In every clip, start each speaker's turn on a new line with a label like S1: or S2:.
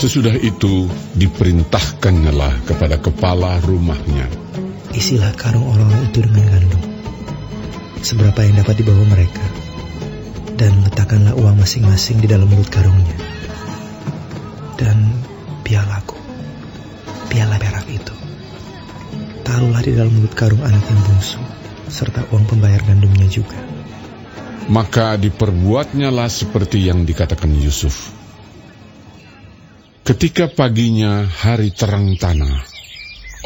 S1: Sesudah itu diperintahkannyalah kepada kepala rumahnya.
S2: Isilah karung orang-orang itu dengan gandum. Seberapa yang dapat dibawa mereka. Dan letakkanlah uang masing-masing di dalam mulut karungnya. Dan pialaku, piala perak itu. Taruhlah di dalam mulut karung anak yang bungsu, serta uang pembayar gandumnya juga.
S1: Maka diperbuatnyalah seperti yang dikatakan Yusuf. Ketika paginya hari terang tanah,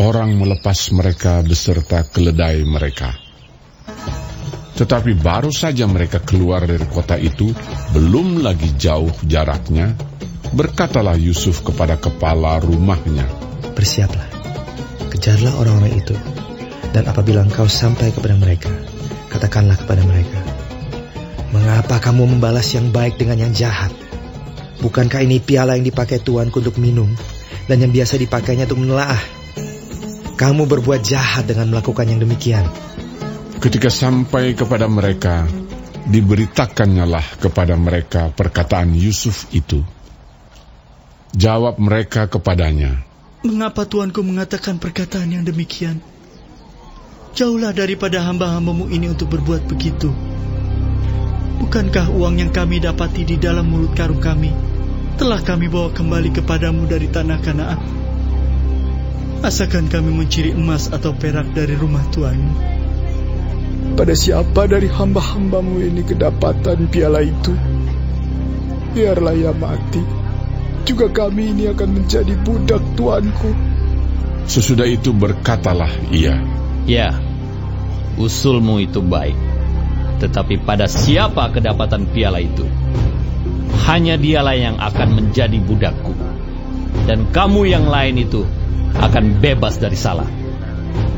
S1: orang melepas mereka beserta keledai mereka. Tetapi baru saja mereka keluar dari kota itu, belum lagi jauh jaraknya, berkatalah Yusuf kepada kepala rumahnya,
S2: Bersiaplah, kejarlah orang-orang itu, dan apabila engkau sampai kepada mereka, katakanlah kepada mereka, Mengapa kamu membalas yang baik dengan yang jahat? Bukankah ini piala yang dipakai tuanku untuk minum, dan yang biasa dipakainya untuk menelaah? Kamu berbuat jahat dengan melakukan yang demikian.
S1: Ketika sampai kepada mereka, diberitakannya kepada mereka perkataan Yusuf itu. Jawab mereka kepadanya,
S3: Mengapa tuanku mengatakan perkataan yang demikian? Jauhlah daripada hamba-hambamu ini untuk berbuat begitu. Bukankah uang yang kami dapati di dalam mulut karung kami telah kami bawa kembali kepadamu dari tanah Kanaan? Asakan kami mencuri emas atau perak dari rumah tuanmu?
S4: Pada siapa dari hamba-hambamu ini kedapatan piala itu? Biarlah ia mati. Juga kami ini akan menjadi budak tuanku.
S1: Sesudah itu berkatalah ia,
S5: Ya, usulmu itu baik. Tetapi pada siapa kedapatan piala itu? Hanya dialah yang akan menjadi budakku. Dan kamu yang lain itu akan bebas dari salah.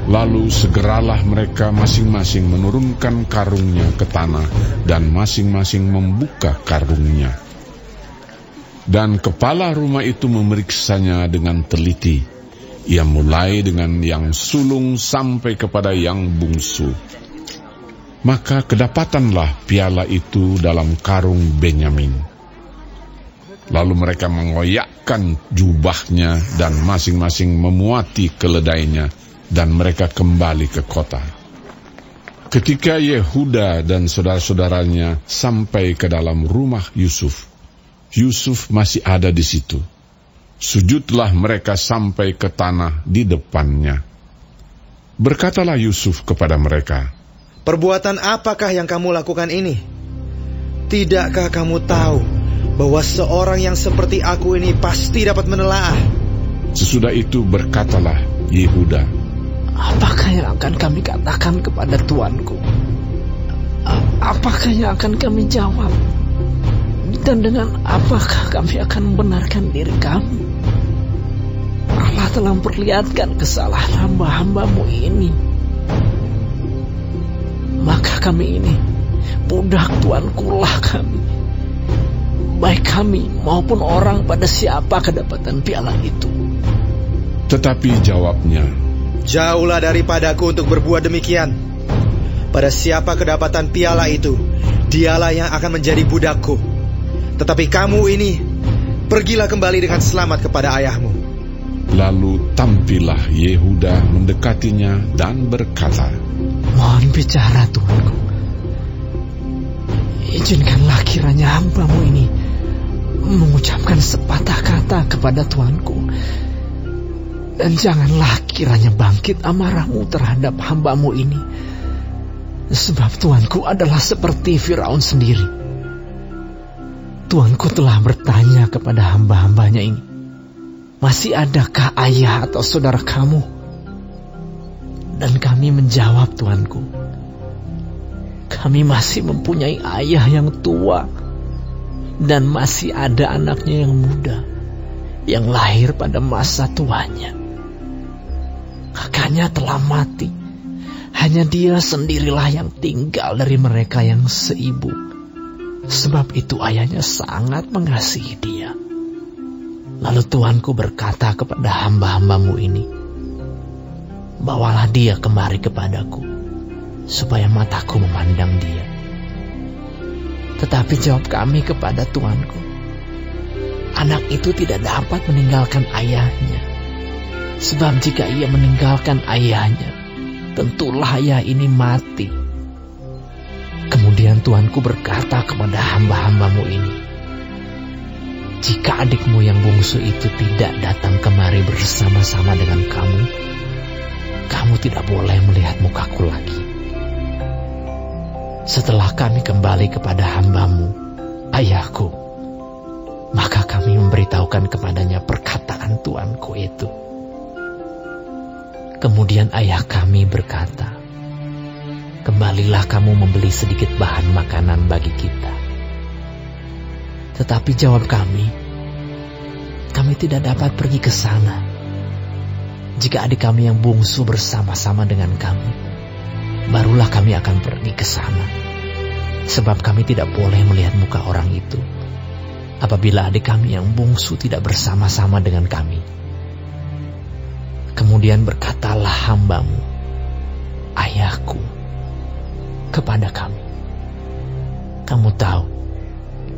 S1: Lalu segeralah mereka masing-masing menurunkan karungnya ke tanah dan masing-masing membuka karungnya. Dan kepala rumah itu memeriksanya dengan teliti. Ia mulai dengan yang sulung sampai kepada yang bungsu. Maka kedapatanlah piala itu dalam karung Benyamin. Lalu mereka mengoyakkan jubahnya dan masing-masing memuati keledainya dan mereka kembali ke kota. Ketika Yehuda dan saudara-saudaranya sampai ke dalam rumah Yusuf, Yusuf masih ada di situ. Sujudlah mereka sampai ke tanah di depannya. Berkatalah Yusuf kepada mereka,
S2: Perbuatan apakah yang kamu lakukan ini? Tidakkah kamu tahu bahwa seorang yang seperti aku ini pasti dapat menelaah?
S1: Sesudah itu berkatalah Yehuda,
S6: Apakah yang akan kami katakan kepada tuanku? Apakah yang akan kami jawab? Dan dengan apakah kami akan membenarkan diri kami? Allah telah memperlihatkan kesalahan hamba-hambamu ini. Maka kami ini, budak tuanku lah kami. Baik kami maupun orang pada siapa kedapatan piala itu.
S1: tetapi jawabnya,
S2: Jauhlah daripadaku untuk berbuat demikian. Pada siapa kedapatan piala itu, dialah yang akan menjadi budakku. Tetapi kamu ini, pergilah kembali dengan selamat kepada ayahmu.
S1: lalu tampillah Yehuda mendekatinya dan berkata,
S6: Mohon bicara Tuanku. Izinkanlah kiranya hambamu ini mengucapkan sepatah kata kepada Tuanku. Dan janganlah kiranya bangkit amarahmu terhadap hambamu ini. Sebab Tuanku adalah seperti Firaun sendiri. Tuanku telah bertanya kepada hamba-hambanya ini. Masih adakah ayah atau saudara kamu? Dan kami menjawab Tuanku. Kami masih mempunyai ayah yang tua. Dan masih ada anaknya yang muda. Yang lahir pada masa tuanya. Kakaknya telah mati. Hanya dia sendirilah yang tinggal dari mereka yang seibu. Sebab itu ayahnya sangat mengasihi dia. Lalu Tuanku berkata kepada hamba-hambamu ini, Bawalah dia kemari kepadaku, supaya mataku memandang dia. Tetapi jawab kami kepada Tuanku, anak itu tidak dapat meninggalkan ayahnya. Sebab jika ia meninggalkan ayahnya, tentulah ayah ini mati. Kemudian Tuanku berkata kepada hamba-hambamu ini, Jika adikmu yang bungsu itu tidak datang kemari bersama-sama dengan kamu, kamu tidak boleh melihat mukaku lagi. Setelah kami kembali kepada hambamu, ayahku, maka kami memberitahukan kepadanya perkataan tuanku itu. Kemudian ayah kami berkata, Kembalilah kamu membeli sedikit bahan makanan bagi kita. Tetapi jawab kami, kami tidak dapat pergi ke sana. Jika adik kami yang bungsu bersama-sama dengan kami, barulah kami akan pergi ke sana. Sebab kami tidak boleh melihat muka orang itu. Apabila adik kami yang bungsu tidak bersama-sama dengan kami. Kemudian berkatalah hambamu, ayahku, kepada kami. Kamu tahu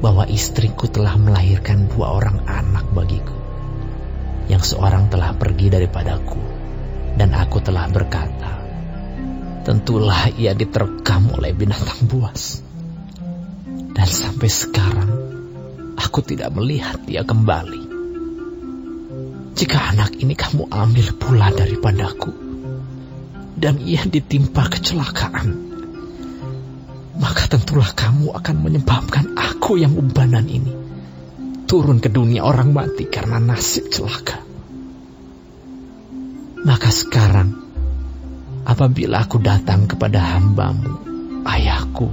S6: bahwa istriku telah melahirkan dua orang anak bagiku. Yang seorang telah pergi daripadaku, dan aku telah berkata, tentulah ia diterkam oleh binatang buas. Dan sampai sekarang aku tidak melihat dia kembali. Jika anak ini kamu ambil pula daripadaku dan ia ditimpa kecelakaan, maka tentulah kamu akan menyebabkan aku yang ubanan ini turun ke dunia orang mati karena nasib celaka. Maka sekarang apabila aku datang kepada hambamu, ayahku,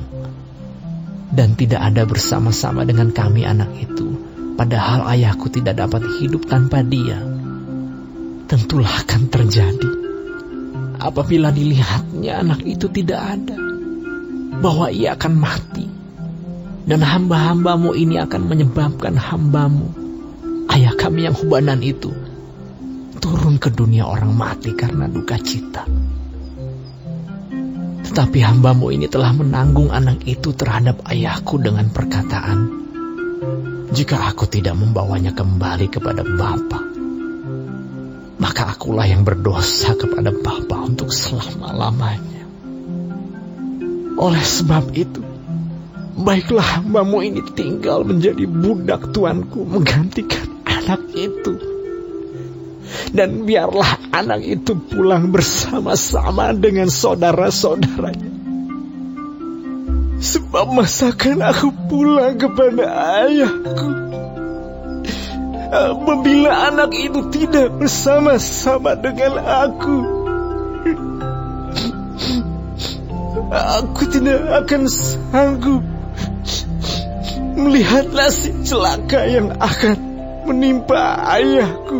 S6: dan tidak ada bersama-sama dengan kami anak itu, padahal ayahku tidak dapat hidup tanpa dia, tentulah akan terjadi apabila dilihatnya anak itu tidak ada, bahwa ia akan mati. Dan hamba-hambamu ini akan menyebabkan hambamu, ayah kami yang hubanan itu, turun ke dunia orang mati karena duka cita. Tetapi hambamu ini telah menanggung anak itu terhadap ayahku dengan perkataan, jika aku tidak membawanya kembali kepada Bapa, maka akulah yang berdosa kepada Bapa untuk selama-lamanya. Oleh sebab itu, baiklah hambamu ini tinggal menjadi budak tuanku menggantikan anak itu. Dan biarlah anak itu pulang bersama-sama dengan saudara-saudaranya. Sebab masakan aku pulang kepada ayahku. Apabila anak itu tidak bersama-sama dengan aku. Aku tidak akan sanggup melihat nasib celaka yang akan menimpa ayahku.